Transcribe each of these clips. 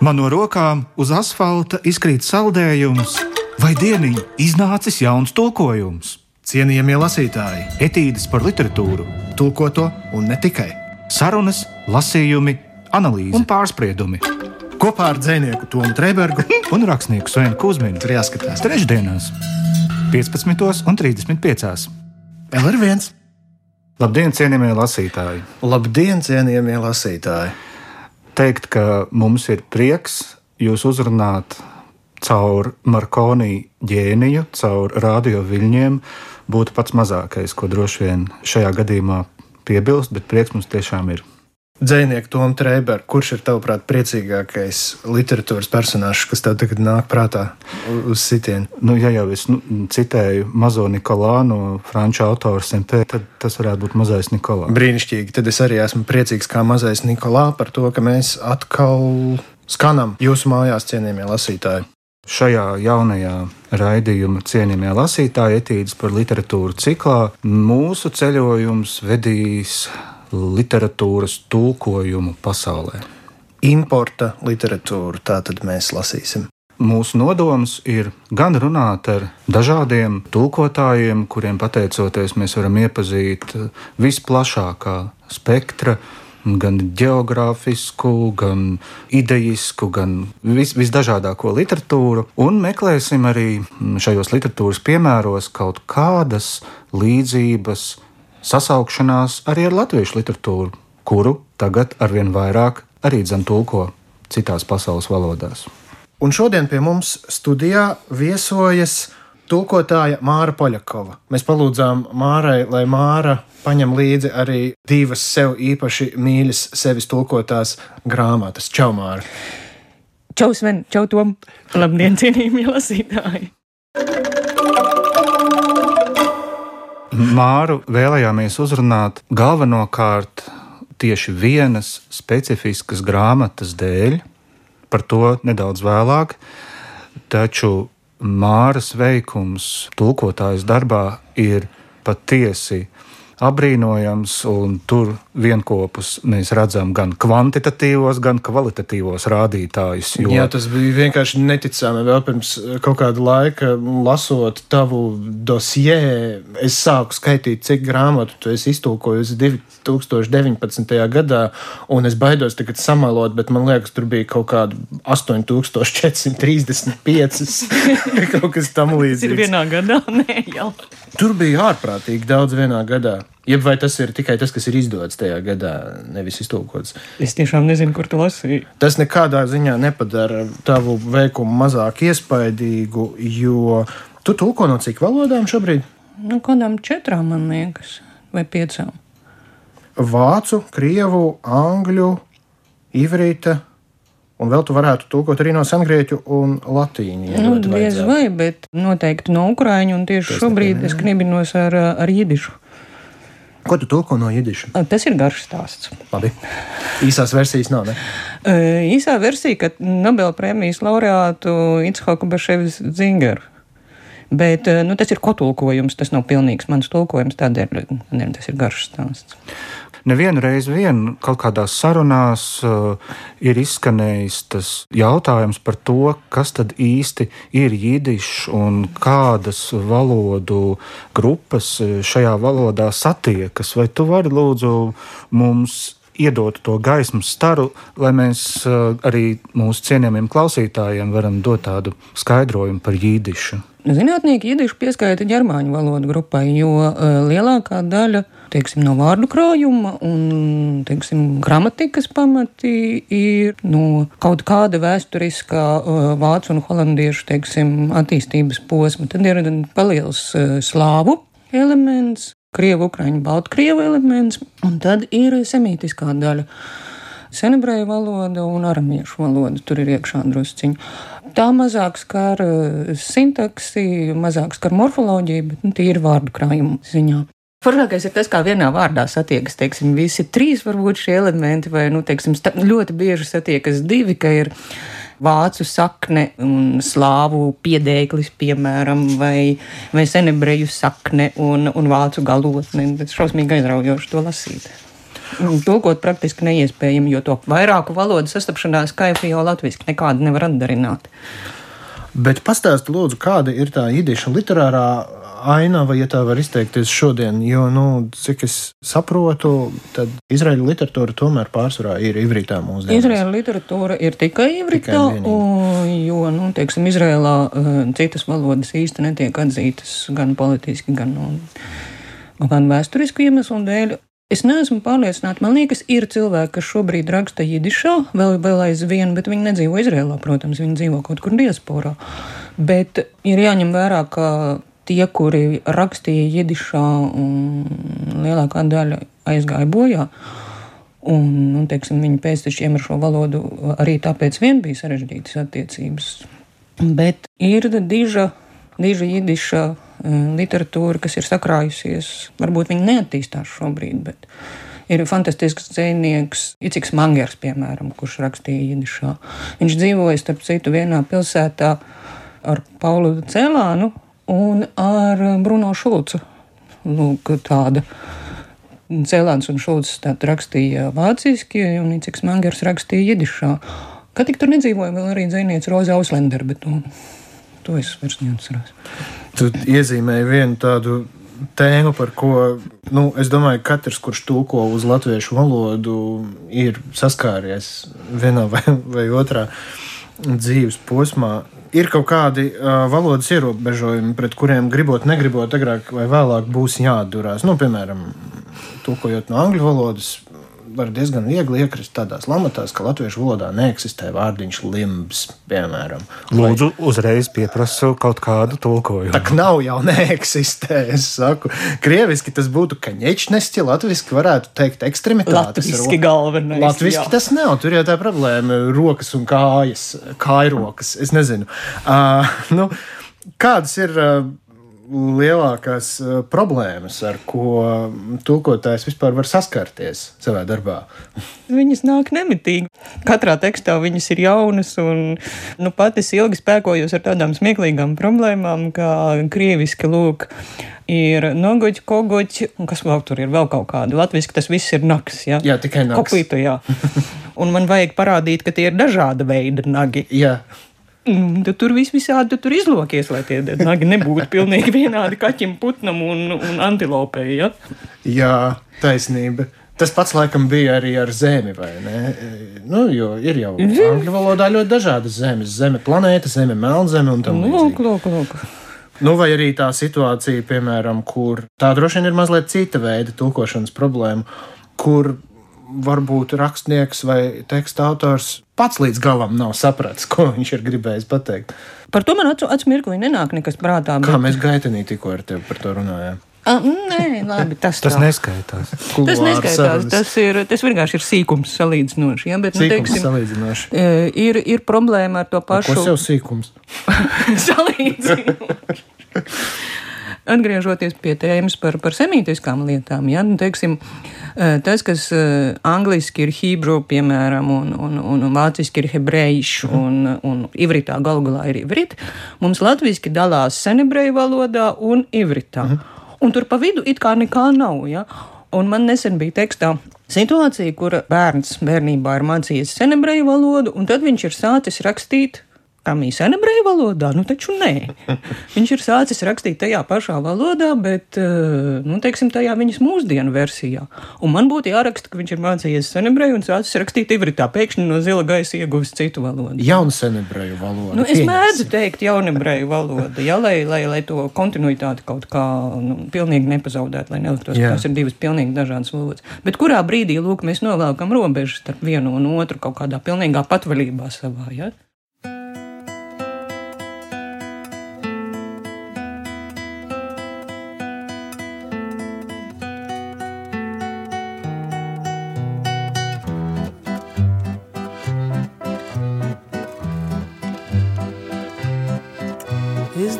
Man no rokām uz asfalta izkrīt saldējums, vai dieniņ iznācis jauns tulkojums. Cienījamie lasītāji, Etīdes par literatūru, tulkoto un ne tikai. sarunas, lasījumi, analīze un pārspriedumi. Kopā ar dzinieku Tomu Trēbergu Un rakstnieku Svenu Kusminu tur jāskatās. trešdienās, 15. un 35. Vēl ir viens. Labdien, cienījamie lasītāji! Labdien, cienījamie lasītāji! Teikt, ka mums ir prieks jūs uzrunāt caur Markonī ģēniju, caur radio viļņiem, būtu pats mazākais, ko droši vien šajā gadījumā piebilst, bet prieks mums tiešām ir. Dzinieku Tomu Trēbergu, kurš ir tavuprāt priecīgākais literatūras personāžs, kas tev tagad nāk prātā uz sitienu? Nu, ja jau es nu, citēju mazo Nikolā no franču autora Sempē, tad tas varētu būt mazais Nikolā. Brīnišķīgi. Tad es arī esmu priecīgs kā mazais Nikolā par to, ka mēs atkal skanam jūsu mājās, cienījamie lasītāji. Šajā jaunajā raidījuma cienījamie lasītāji etīdes par literatūru ciklā mūsu ceļojums vedīs literatūras tulkojumu pasaulē. Importa literatūru tā tad mēs lasīsim. Mūsu nodoms ir gan runāt ar dažādiem tulkotājiem, kuriem pateicoties mēs varam iepazīt visplašākā spektra, gan geogrāfisku, gan idejisku, gan vis, visdažādāko literatūru, un meklēsim arī šajos literatūras piemēros kaut kādas līdzības, sasaukšanās arī ar latviešu literatūru, kuru tagad arvien vairāk arī dzan tulko citās pasaules valodās. Un šodien pie mums studijā viesojas tulkotāja Māra Poļakova. Mēs palūdzām Mārai, lai Māra paņem līdzi arī divas sev īpaši mīļas, sevis tulkotās grāmatas. Čau, Māra! Čau, Sven, čau, Tom! Labdien, cienījamie lasītāji! Māru vēlējāmies uzrunāt galvenokārt tieši vienas specifiskas grāmatas dēļ, par to nedaudz vēlāk, taču Māras veikums tulkotājas darbā ir patiesi apbrīnojams, un tur vienopus mēs redzam gan kvantitatīvos, gan kvalitatīvos rādītājus. Jo... Jā, tas bija vienkārši neticami. Vēl pirms kaut kāda laika, lasot tavu dosjē, es sāku skaitīt, cik grāmatu tu esi iztulkojis 2019. gadā, un es baidos tagad samalot, bet man liekas, tur bija kaut kāda 8435, kaut kas tam Tas ir līdzīgs. vienā gadā, nē, jau. Tur bija ārprātīgi daudz vienā gadā. Jeb vai tas ir tikai tas, kas ir izdots tajā gadā, nevis iztulkots? Es tiešām nezinu, kur tu lasīji. Tas nekādā ziņā nepadara tavu veikumu mazāk iespaidīgu, jo tu tulko no cik valodām šobrīd? Nu, kādām četrām, man liekas, vai piecām. Vācu, krievu, angļu, ivrīta. Un vēl tu varētu tulkot arī no sengrieķu un latīņu. ja Nu, diez vai, bet noteikti no ukrāņu, un tieši šobrīd es knibinos ar, ar jidišu. Ko tu tulko no jidiša? Tas ir garš stāsts. Labi. Īsās versijas nav. Ne? Ē, Īsā versija, ka Nobela prēmijas laureātu Itzhaku Beševis Zingeru. Bet ē, nu, tas ir kotulkojums, tas nav pilnīgs mans tulkojums, tādēļ tādēļ tas ir garš stāsts. Nevienu reizi vien kaut kādās sarunās uh, ir izskanējis tas jautājums par to, kas tad īsti ir jidišs un kādas valodu grupas uh, šajā valodā satiekas. Vai tu vari lūdzu mums iedot to gaismas staru, lai mēs uh, arī mūsu cienījamiem klausītājiem varam dot tādu skaidrojumu par jidišu? Zinātnieki jidišu pieskaita ģermāņu valodu grupai, jo uh, lielākā daļa teiksim, no vārdu krājuma un teiksim, gramatikas pamati ir no kaut kāda vēsturiskā uh, vācu un holandiešu teiksim, attīstības posma. Tad ir paliels slāvu elements, krievu, ukraiņu, baltkrievu elements, un tad ir semītiskā daļa. Senebreju valoda un aramiešu valoda tur ir iekšā drusciņi. Tā mazāk skar uh, sintaksi, mazāk skar morfoloģiju, bet nu, tīri vārdu krājumu ziņā. Foršākais ir tas, kā vienā vārdā satiekas, teiksim, visi trīs varbūt šie elementi, vai, nu, teiksim, ļoti bieži satiekas divi, ka ir vācu sakne un slāvu piedēklis, piemēram, vai, vai senebreju sakne un, un vācu galotne. Tas šausmīgi aizraujoši to lasīt. tulkot praktiski neiespējami, jo to vairāku valodu sastapšanās kaifu jau latviešu nekādu nevar atdarināt. Bet pastāsti, lūdzu, kāda ir tā īdieša literārā ainava, ja tā var izteikties šodien. Jo, nu, cik es saprotu, tad Izraēla literatūra tomēr pārsvarā ir ivritā mūsdienās. Izraēla literatūra ir tikai ivritā, tikai jo, nu, teiksim, Izraēlā uh, citas valodas īsti netiek atzītas gan politiski, gan, nu, gan vēsturiski iemeslu dēļ. Es neesmu pārliecināta. Man liekas, ir cilvēki, kas šobrīd raksta jidišā, vēl, vēl aizvien, bet viņi nedzīvo Izrēlā, protams, viņi dzīvo kaut kur diasporā. Bet ir jāņem vērā, ka tie, kuri rakstīja jidišā, lielākā daļa aizgāja bojā. Un, un teiksim, viņi pēctečiem ar šo valodu arī tāpēc vien bija sarežģītas attiecības. Bet ir diža, diža jidiša Eh, literatūra, kas ir sakrājusies. Varbūt viņi neattīstās šobrīd, bet ir fantastisks dzinieks, Iciks Mangers, piemēram, kurš rakstīja Jidišā. Viņš dzīvoja, starp citu, vienā pilsētā ar Paulu Cēlānu un ar Bruno Šulcu. Lūk, tāda. Cēlāns un Šulcs rakstīja vāciski, un Iciks Mangers rakstīja Jidišā. Kad tik tur nedzīvoja vēl arī dzinieks Roza Auslender, bet nu, to es vairs neatceros. Tu iezīmēji vienu tādu tēmu, par ko nu, es domāju, ka katrs, kurš tulko uz latviešu valodu, ir saskāries vienā vai, vai otrā dzīves posmā. Ir kaut kādi uh, valodas ierobežojumi, pret kuriem gribot, negribot, agrāk vai vēlāk būs jāatdurās. Nu, piemēram, tulkojot no angļu valodas, var diezgan viegli iekrist tādās lamatās, ka latviešu valodā neeksistē vārdiņš limbs, piemēram. Lūdzu, uzreiz pieprasu kaut kādu tulkojumu. Tā nav jau neeksistē, es saku. Krieviski tas būtu kaņečnesti, latviski varētu teikt ekstremitātes. Latviski galvenais. Latviski jā. tas nav, tur jau tā problēma - rokas un kājas, kājrokas, es nezinu. Uh, nu, kādas ir. Uh, lielākās uh, problēmas, ar ko tulkotājs vispār var saskarties savā darbā? Viņas nāk nemitīgi. Katrā tekstā viņas ir jaunas, un nu, pat es ilgi spēkojos ar tādām smieklīgām problēmām, kā krieviski lūk. Ir nogoķi, kogoķi, un kas vēl tur ir, vēl kaut kāda. Latvijas tas viss ir naks. Ja? Jā, tikai naks. Kopītu, jā. un man vajag parādīt, ka tie ir dažāda veida nagi. Jā. Mm, tu tur viss visādi tu tur izlokies, lai tie nagi nebūtu pilnīgi vienādi kaķim, putnam un, un antilopei. Ja? Jā, taisnība. Tas pats laikam bija arī ar zemi, vai ne? Nu, jo ir jau angļu valodā ļoti dažādas zemes. Zeme, planēta, zeme, melnzeme un tam līdzīgi. Lūk, lūk, lūk. Nu, vai arī tā situācija, piemēram, kur tā droši vien ir mazliet cita veida tulkošanas problēma, kur varbūt rakstnieks vai teksta autors pats līdz galam nav sapratis, ko viņš ir gribējis pateikt. Par to man acu mirklī nenāk nekas prātā. Bet... Kā mēs gaitenī tikko ar tevi par to runājām? A, nē, labi, tas, tas neskaitās. Tas neskaitās. Tas, ir, tas vienkārši ir sīkums salīdzinoši. Ja? Bet, nu, sīkums teiksim, salīdzinoši. Ir, ir problēma ar to pašu. Kas jau sīkums? salīdzinoši. Atgriežoties pie tēmas par, par semītiskām lietām, ja, nu, teiksim, tas, kas angliski ir hebrew, piemēram, un, un, un vāciski ir hebrejš, un, un ivritā galu galā ir ivrit, mums latviski dalās senebreju valodā un ivritā. Un tur pa vidu it kā nekā nav. Ja? Un man nesen bija tekstā situācija, kur bērns bērnībā ir mācījies senebreju valodu, un tad viņš ir sācis rakstīt Kamīs ebreju valodā? Nu, taču nē. Viņš ir sācis rakstīt tajā pašā valodā, bet, eh, nu, teiksim, tajā viņas mūsdienu versijā. Un man būtu jāraksta, ka viņš ir mācījies senebreju un sācis rakstīt ivritā, pēkšņi no zila gaisa ieguvis citu valodu. Jaunu senebreju valodu. Nu, es mēdzu teikt jaunebreju valodu, ja, lai, lai, lai to kontinuitāti kaut kā nu, pilnīgi nepazaudētu, lai neliktos, ka tās ir divas pilnīgi dažādas valodas. Bet kurā brīdī, lūk, mēs novelkam robežas starp vienu un otru kaut kādā pilnīgā patvaļībā savā, ja?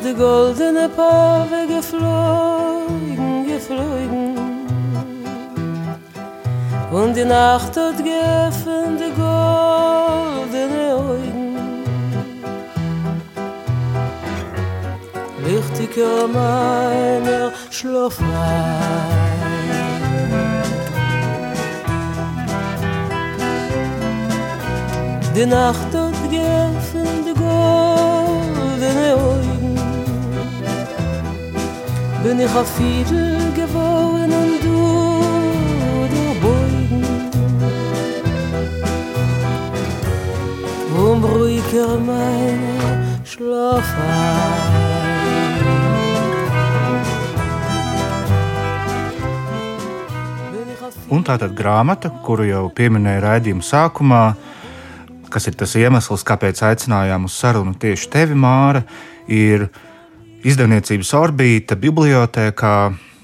de goldene pawe geflogen, geflogen. Und die Nacht hat geöffnet die goldene Augen. Lichtiger meiner Schlaf war. Die Nacht hat geöffnet die goldene Bin ich auf Fiedel geworden und du der Beugen. Um ruhiger meine Schlaf Un tā tad grāmata, kuru jau pieminēju raidījuma sākumā, kas ir tas iemesls, kāpēc aicinājām uz sarunu tieši tevi, Māra, ir izdevniecības orbīta bibliotēkā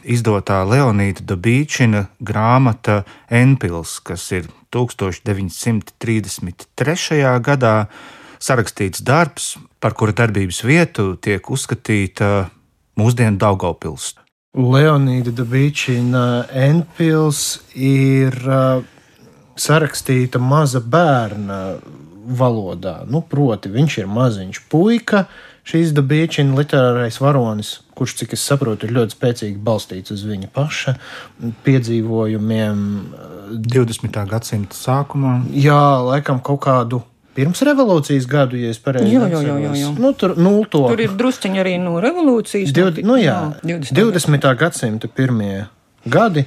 izdotā Leonīda Dabīčina grāmata Enpils, kas ir 1933. gadā sarakstīts darbs, par kura darbības vietu tiek uzskatīta mūsdienu Daugavpils. Leonīda Dabīčina Enpils ir sarakstīta maza bērna valodā. Nu, proti, viņš ir maziņš puika, šīs Dabīčina literārais varonis, kurš, cik es saprotu, ir ļoti spēcīgi balstīts uz viņa paša piedzīvojumiem. 20. gadsimta sākumā. Jā, laikam kaut kādu pirms revolūcijas gadu, ja es pareizi Jā, jā, jā, jā, jā. Nu, tur, nulto. Tur ir drusciņi arī no revolūcijas. Div, nu, jā, 20. 20. gadsimta pirmie gadi,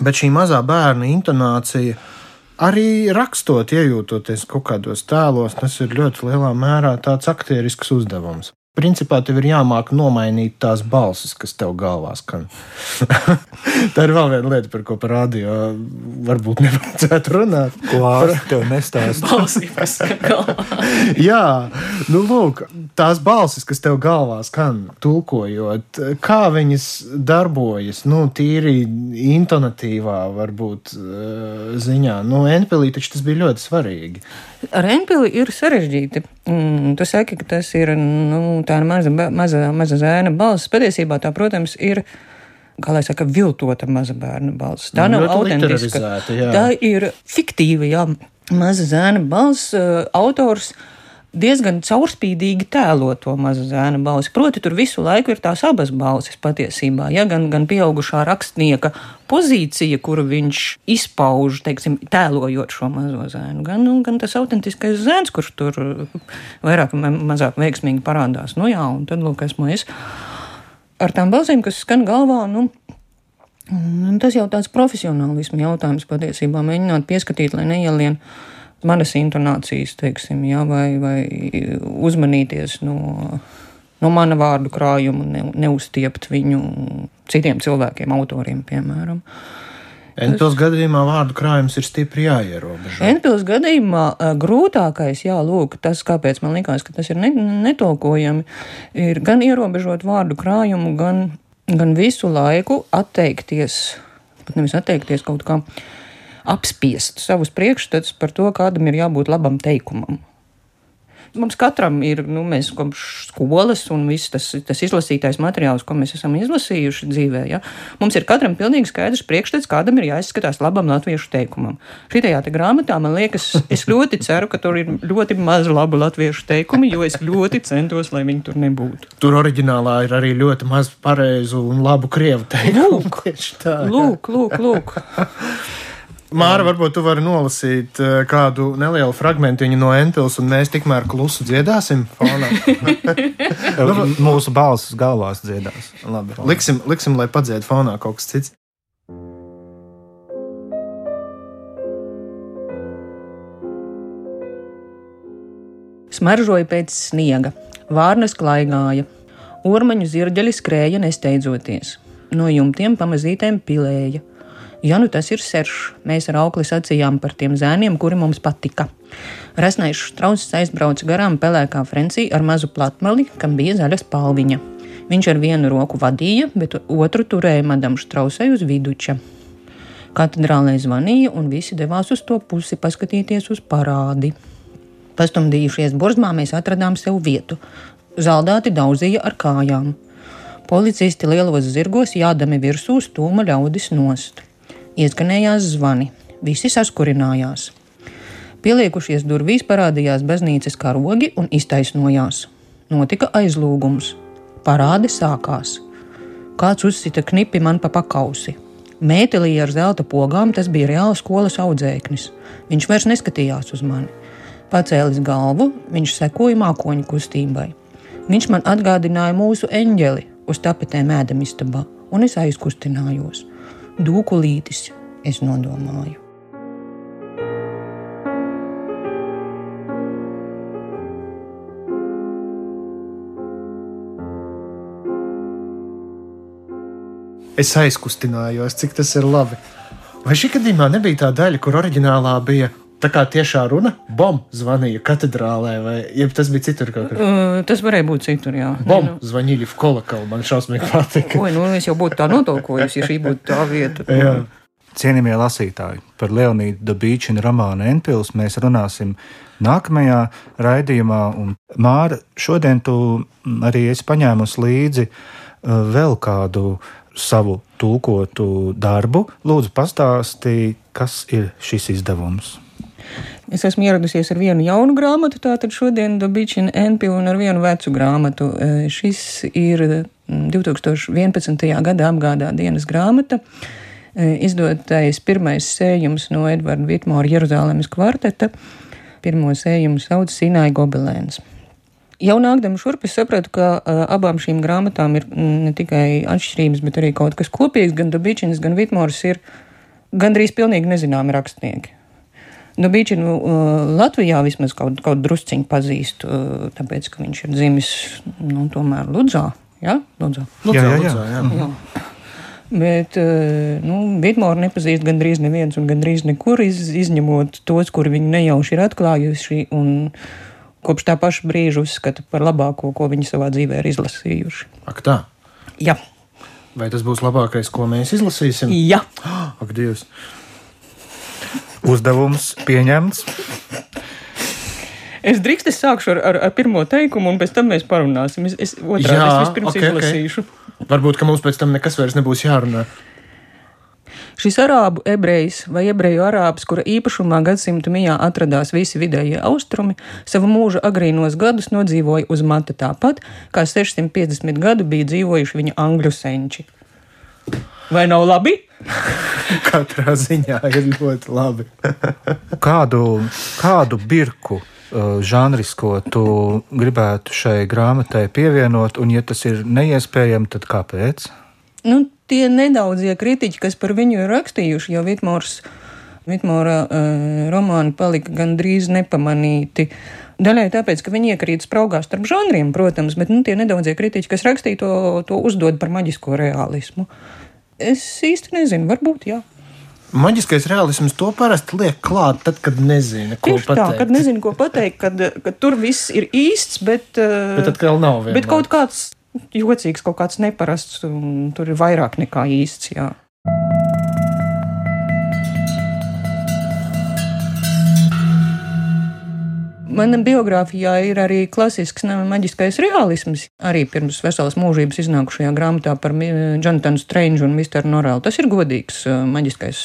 bet šī mazā bērna intonācija. Arī rakstot, iejūtoties kaut kādos tēlos, tas ir ļoti lielā mērā tāds aktierisks uzdevums. Principā tev ir jāmāk nomainīt tās balsis, kas tev galvā skan. Tā ir vēl viena lieta, par ko par radio varbūt nevajadzētu runāt. Klāsts tev nestāst. Balsības galvā. Jā, nu, lūk, tās balsis, kas tev galvā skan, tulkojot, kā viņas darbojas, nu, tīri intonatīvā, varbūt eh, ziņā. Nu, Enpelī taču tas bija ļoti svarīgi. Ar Enpili ir sarežģīti. Mm, tu saki, ka tas ir nu, tā maza, maza, maza zēna balss. Patiesībā tā, protams, ir. Kā lai saka, viltota maza bērna balss. Tā Nu, nav autentiska. Tā ir fiktīva, jā, maza zēna balss. uh, Autors diezgan caurspīdīgi tēlo to mazu zēna balsi. Proti, tur visu laiku ir tās abas balsis patiesībā. Ja? Gan, gan pieaugušā rakstnieka pozīcija, kuru viņš izpauž, teiksim, tēlojot šo mazo zēnu, gan, nu, gan tas autentiskais zēns, kurš tur vairāk vai mazāk veiksmīgi parādās. Nu, jā, un tad, lūk, esmu es ar tām balsīm, kas skan galvā. Nu, Tas jau tāds profesionālisms jautājums patiesībā. Mēģināt pieskatīt, lai neielien manas intonācijas, teiksim, jā, vai, vai uzmanīties no, no mana vārdu krājuma, ne, neuztiept viņu citiem cilvēkiem, autoriem, piemēram. Enpils gadījumā vārdu krājums ir stipri jāierobežo. Enpils gadījumā grūtākais, jā, lūk, tas, kāpēc man likās, ka tas ir ne, netolkojami, ir gan ierobežot vārdu krājumu, gan, gan visu laiku atteikties, pat nevis atteikties kaut kā apspiest savus priekšstats par to, kādam ir jābūt labam teikumam. Mums katram ir, nu, mēs kopš skolas un viss tas, tas izlasītais materiāls, ko mēs esam izlasījuši dzīvē, ja, mums ir katram pilnīgi skaidrs priekšstats, kādam ir jāizskatās labam latviešu teikumam. Šajā te grāmatā, man liekas, es ļoti ceru, ka tur ir ļoti maz labu latviešu teikumu, jo es ļoti centos, lai viņi tur nebūtu. Tur oriģinālā ir arī ļoti maz pareizu un labu krievu teikumu. Lūk. Tā. Lūk, lūk, lūk. Māra, varbūt tu vari nolasīt eh, kādu nelielu fragment no Enpils, un mēs tikmēr klusu dziedāsim fonā. Mūsu balss galvās dziedās. Labi, liksim, liksim, lai padzied fonā kaut kas cits. Smaržoja pēc sniega, vārnas klaigāja, ormaņu zirģeļi skrēja nesteidzoties, no jumtiem pamazītēm pilēja. Ja nu tas ir serš, mēs ar aukli sacījām par tiem zēniem, kuri mums patika. Resnais strauss aizbrauca garām pelēkā Francijā ar mazu platmali, kam bija zaļa spalviņa. Viņš ar vienu roku vadīja, bet otru turēja madam Strausai uz viduča. Katedrālē zvanīja, un visi devās uz to pusi paskatīties uz parādi. Pastumdījušies burzmā, mēs atradām sev vietu. Zaldāti daudzīja ar kājām. Policisti lielos zirgos jādami virsū stūma ļaudis nost. Ieskanējās zvani, visi saskurinājās. Pieliekušies durvīs parādījās baznīcas karogi un iztaisnojās. Notika aizlūgums. Parādi sākās. Kāds uzsita knipi man pa pakausi. Mētelī ar zelta pogām tas bija reāls skolas audzēknis. Viņš vairs neskatījās uz mani. Pacēlis galvu, viņš sekoja mākoņu kustībai. Viņš man atgādināja mūsu eņģeli uz tapetēm ēdamistabā, un es aizkustinājos. Dūkulītis, es nodomāju. Es aizkustinājos, cik tas ir labi. Vai šī gadījumā nebija tā daļa, kur oriģinālā bija tā kā tiešā runa? Bom zvanīja katedrālē, vai jeb tas bija citur kaut kur? Uh, tas varēja būt citur, jā. Bom Nu, zvanīja v kolakalu, man šausmīgi patika. Oi, nu es jau būtu tā notolkojusi, ja šī būtu tā vieta. Jā. Cienījamie lasītāji, par Leonīdu Dabīčinu romānu Enpils mēs runāsim nākamajā raidījumā. Un, Māra, šodien tu arī esi paņēmusi līdzi uh, vēl kādu savu tulkotu darbu. Lūdzu, pastāstīji, kas ir šis izdevums. Es esmu ieradusies ar vienu jaunu grāmatu, tātad šodien Dabīčina Enpila un ar vienu vecu grāmatu. E, Šis ir mm, 2011. gada apgādā dienas grāmata. E, Izdotais pirmais sējums no Edvarda Vitmora Jeruzalemes kvarteta. Pirmo sējumu sauc Sināja Gobelēns. Jau nākdama šurp, es sapratu, ka uh, abām šīm grāmatām ir mm, ne tikai atšķirības, bet arī kaut kas kopīgs. Gan Dabīčins, gan Vitmors ir gandrīz pilnīgi nezināmi rakstnieki. Dabīčinu uh, Latvijā vismaz kaut, kaut drusciņu pazīstu, uh, tāpēc, ka viņš ir dzimis, nu, tomēr Ludzā. Jā, Ludzā. Lūdzu, Jā, jā, jā. lūdzu, jā. Jā. Bet, nu, Vitmoru nepazīst gandrīz neviens un gandrīz nekur, iz, izņemot tos, kuri viņu nejauši ir atklājuši un kopš tā paša brīža uzskata par labāko, ko viņi savā dzīvē ir izlasījuši. Ak, tā. Jā, Vai tas būs labākais, ko mēs izlasīsim? jā. Ak, Dievs. Uzdevums pieņemts. Es drīkst, es sākšu ar, ar, ar pirmo teikumu, un pēc tam mēs parunāsim. Es, es, otrā, Jā, es vispirms ok, okay, ok. izlasīšu. Okay. Varbūt, ka mums pēc tam nekas vairs nebūs jārunā. Šis arābu ebrejs vai ebreju arābs, kura īpašumā gadsimta mijā atradās visi vidējie austrumi, savu mūža agrīnos gadus nodzīvoja uz mata tāpat, kā 650 gadu bija dzīvojuši viņa angļu senči. Vai nav labi? Katrā ziņā ir ļoti labi. Kādu, kādu birku uh, žanrisko tu gribētu šai grāmatai pievienot, un, ja tas ir neiespējami, tad kāpēc? Nu, tie nedaudzie kritiķi, kas par viņu ir rakstījuši, jo Vitmors, Vitmora uh, romāni palika gandrīz nepamanīti. Daļai tāpēc, ka viņi iekrīt spraugās starp žanriem, protams, bet nu, tie nedaudzie kritiķi, kas rakstīja to, to uzdod par maģisko realismu. Es īsti nezinu, varbūt jā. Maģiskais realisms to parasti liek klāt, tad, kad nezina, ko Tieši tā, pateikt. kad nezinu, ko pateikt, kad, kad tur viss ir īsts, bet, Bet atkal nav vienmēr. bet kaut kāds jocīgs, kaut kāds neparasts, un tur ir vairāk nekā īsts. Jā. Manā biogrāfijā ir arī klasisks maģiskais realisms. Arī pirms veselas mūžības iznākušajā grāmatā par Jonatanu Strange un Mr. Norelu. Tas ir godīgs uh, maģiskais.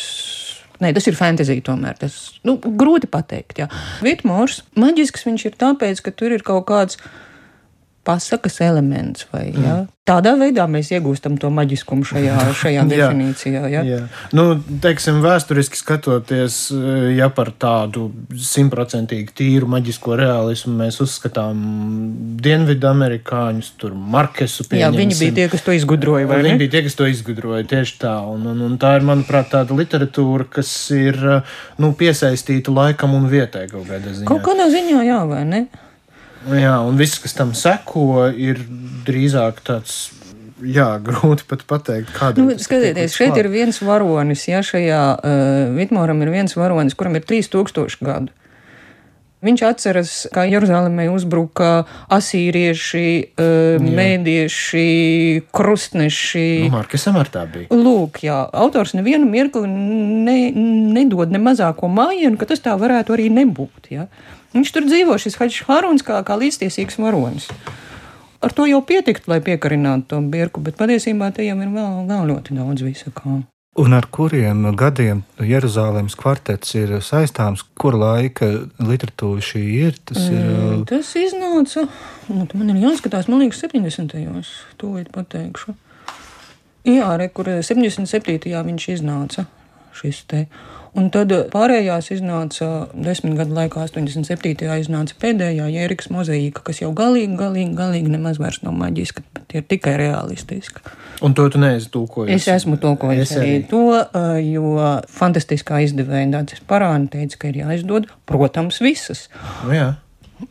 Nē, tas ir fantāzija tomēr. Tas nu, grūti pateikt. Vitmors maģisks viņš ir tāpēc, ka tur ir kaut kāds pasakas elements. Vai, ja? Tādā veidā mēs iegūstam to maģiskumu šajā, šajā Jā. definīcijā. Ja? Jā. Nu, teiksim, vēsturiski skatoties, ja par tādu simtprocentīgi tīru maģisko realismu mēs uzskatām dienvidamerikāņus, tur Markesu Jā, viņi pieņemsim. bija tie, kas to izgudroja. vai Viņi ne? bija tie, kas to izgudroja tieši tā. Un, un, un tā ir, manuprāt, tāda literatūra, kas ir nu, piesaistīta laikam un vietai kaut kādā ziņā. Kaut kādā ziņā, jā, vai ne? Jā, un viss, kas tam seko, ir drīzāk tāds. Jā, grūti pat pateikt, kāda Nu, skatieties, šeit ir viens varonis, ja šajā uh, Vitmoram ir viens varonis, kuram ir 3000 gadu. Viņš atceras, kā Jeruzalemē uzbruka asīrieši, uh, mēdieši, krustneši. Nu, Markesam ar tā bija. Lūk, jā, autors nevienu mirkli ne, nedod ne mazāko mājienu, ka tas tā varētu arī nebūt. Ja? Viņš tur dzīvo, šis Haģis Haruns, kā, kā līdztiesīgs varonis. Ar to jau pietiktu, lai piekarinātu to birku, bet patiesībā te jau ir vēl, vēl ļoti daudz visakā. Un ar kuriem gadiem Jeruzalemes kvartets ir saistāms, kur laika literatūra šī ir? Tas ir Mm, Tas iznāca, nu, man ir jāskatās, man liekas, 70. gados, tūlīt pateikšu. Jā, re, kur 77. viņš iznāca šis te. Un tad pārējās iznāca desmit gadu laikā, 87. iznāca pēdējā Jēriks mozaīka, kas jau galīgi, galīgi, galīgi nemaz vairs nav maģiska, ir tikai realistiska. Un to tu neesi tulkojis? Es esmu tulkojis Es arī arī. to, jo fantastiskā izdevēja Dārcis Parāna teica, ka ir jāizdod, protams, visas. Nu, jā.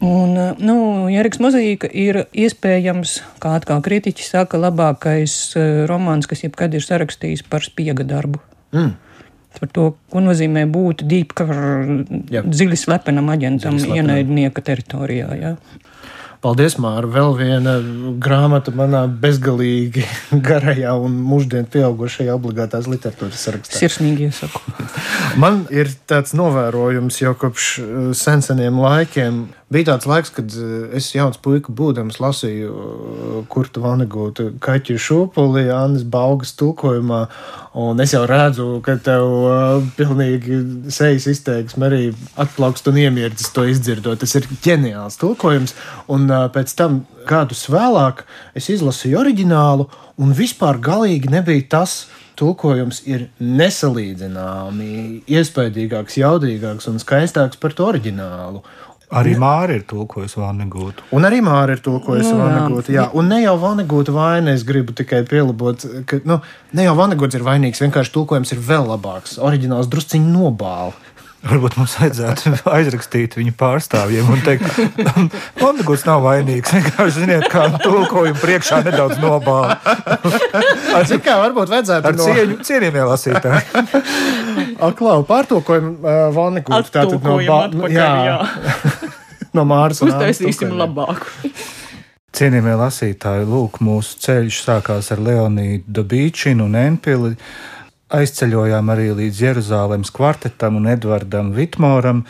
Un, nu, Jēriks Mozaīka ir iespējams, kā atkal kritiķi saka, labākais romāns, kas jebkad ir sarakstījis par spiega darbu. Mm. Par to, ko nozīmē būt dziļi slepenam aģentam ienaidnieka teritorijā. Jā. Paldies, Māra. Vēl viena grāmata manā bezgalīgi garajā un mūždien pieaugušajā obligātās literatūras sarakstā. Sirsnīgi iesaku. Man ir tāds novērojums jau kopš eh, sen seniem laikiem. Bija tāds laiks, kad eh, es jauns puika būdams lasīju eh, Kurta Vanegūta kaķu šūpuli Annas Baugas tulkojumā, un es jau redzu, ka tev uh, pilnīgi sejas izteiksme arī atplaukst un iemirdzis to izdzirdot. Tas ir ģeniāls tulkojums, un uh, pēc tam gadus vēlāk es izlasīju oriģinālu, un vispār galīgi nebija tas, tulkojums ir nesalīdzināmi iespaidīgāks, jaudīgāks un skaistāks par to oriģinālu. Arī Māra ir tulkojusi Vanegūtu. Un arī Māra ir tulkojusi Nu, nu, jā. Un ne jau Vanegūta vaina, es gribu tikai pielabot, ka nu, ne jau Vanegūts ir vainīgs, vienkārši tulkojums ir vēl labāks. Oriģināls drusciņš nobāla. Varbūt mums vajadzētu aizrakstīt viņu pārstāvjiem un teikt, Vanegūts nav vainīgs. Vienkārši ziniet, kā tulkojumu priekšā nedaudz nobāla. Cik kā varbūt vajadzētu Ar cieņu, cienījumie lasītāji. Aklau pārtulkojumu Vanegūtu. tātad no jā. No Māras. Uztaisīsim labāku. Cienījamie lasītāji, lūk, mūsu ceļš sākās ar Leonīdu Dabīčinu un Enpili. Aizceļojām arī līdz Jeruzalemes kvartetam un Edvardam Vitmoram.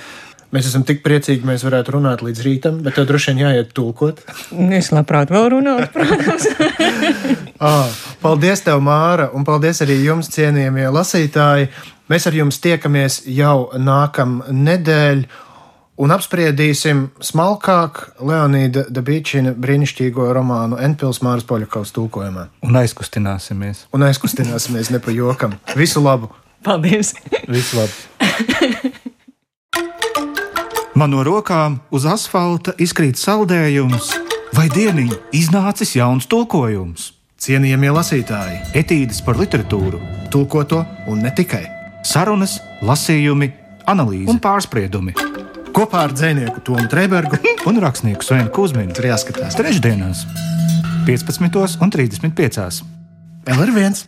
Mēs esam tik priecīgi, ka mēs varētu runāt līdz rītam, bet tev droši vien jāiet tulkot. Es labprāt vēl runātu, protams. Ah, paldies, tev, Māra, un paldies arī jums, cienījamie lasītāji. Mēs ar jums tiekamies jau nākamā nedēļa un apspriedīsim smalkāk Leonīda Dabīčina brīnišķīgo romānu Enpils Māras Poļakovs tulkojumā. Un aizkustināsimies. Un aizkustināsimies ne pa jokam. Visu labu! Paldies! Visu labi! Man no rokām uz asfalta izkrīt saldējums, vai dieniņ iznācis jauns tulkojums. Cienījamie lasītāji, Etīdes par literatūru, tulkoto un ne tikai. sarunas, lasījumi, analīze un pārspriedumi. Kopā ar dzinieku Tomu Trēbergu Un rakstnieku Svenu Kusminu tur jāskatās. trešdienās, 15.35. Vēl ir viens!